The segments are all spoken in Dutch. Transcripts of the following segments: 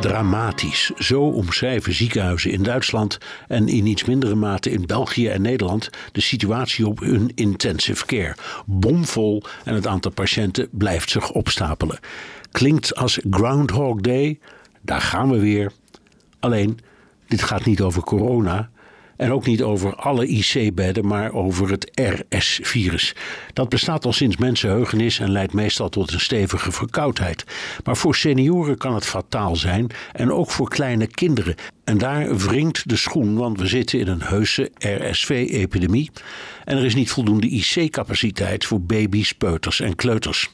Dramatisch. Zo omschrijven ziekenhuizen in Duitsland en in iets mindere mate in België en Nederland de situatie op hun intensive care. Bomvol en het aantal patiënten blijft zich opstapelen. Klinkt als Groundhog Day. Daar gaan we weer. Alleen, dit gaat niet over corona. En ook niet over alle IC-bedden, maar over het RS-virus. Dat bestaat al sinds mensenheugenis en leidt meestal tot een stevige verkoudheid. Maar voor senioren kan het fataal zijn en ook voor kleine kinderen. En daar wringt de schoen, want we zitten in een heuse RSV-epidemie. En er is niet voldoende IC-capaciteit voor baby's, peuters en kleuters.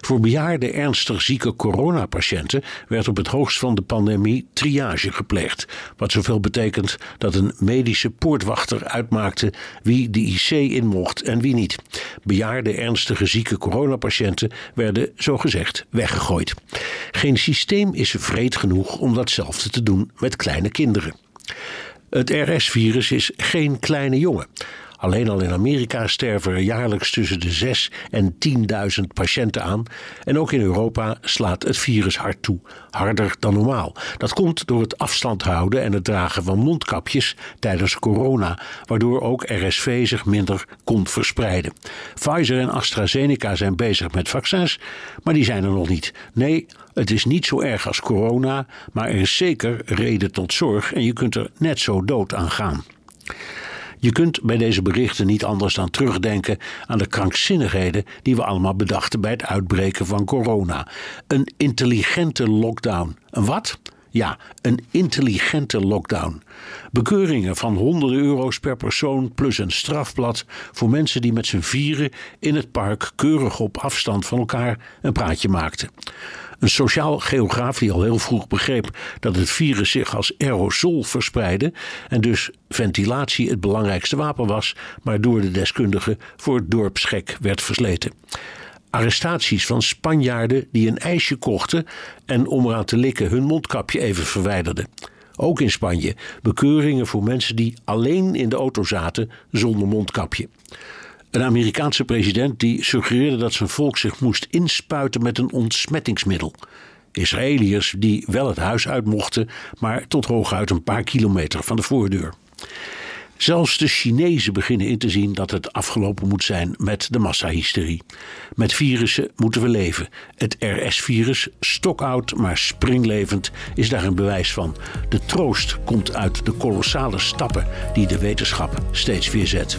Voor bejaarde ernstig zieke coronapatiënten werd op het hoogst van de pandemie triage gepleegd. Wat zoveel betekent dat een medische poortwachter uitmaakte wie de IC in mocht en wie niet. Bejaarde ernstige zieke coronapatiënten werden zogezegd weggegooid. Geen systeem is vreed genoeg om datzelfde te doen met kleine kinderen. Het RS-virus is geen kleine jongen. Alleen al in Amerika sterven er jaarlijks tussen de 6 en 10.000 patiënten aan. En ook in Europa slaat het virus hard toe, harder dan normaal. Dat komt door het afstand houden en het dragen van mondkapjes tijdens corona, waardoor ook RSV zich minder kon verspreiden. Pfizer en AstraZeneca zijn bezig met vaccins, maar die zijn er nog niet. Nee, het is niet zo erg als corona, maar er is zeker reden tot zorg en je kunt er net zo dood aan gaan. Je kunt bij deze berichten niet anders dan terugdenken aan de krankzinnigheden die we allemaal bedachten bij het uitbreken van corona. Een intelligente lockdown. Een wat? Ja, een intelligente lockdown. Bekeuringen van honderden euro's per persoon plus een strafblad voor mensen die met z'n vieren in het park keurig op afstand van elkaar een praatje maakten. Een sociaal geograaf die al heel vroeg begreep dat het virus zich als aerosol verspreidde en dus ventilatie het belangrijkste wapen was, maar door de deskundigen voor het dorpsgek werd versleten arrestaties van Spanjaarden die een ijsje kochten en om eraan te likken hun mondkapje even verwijderden. Ook in Spanje bekeuringen voor mensen die alleen in de auto zaten zonder mondkapje. Een Amerikaanse president die suggereerde dat zijn volk zich moest inspuiten met een ontsmettingsmiddel. Israëliërs die wel het huis uit mochten, maar tot hooguit een paar kilometer van de voordeur. Zelfs de Chinezen beginnen in te zien dat het afgelopen moet zijn met de massahysterie. Met virussen moeten we leven. Het RS-virus, stokoud maar springlevend, is daar een bewijs van. De troost komt uit de kolossale stappen die de wetenschap steeds weer zet.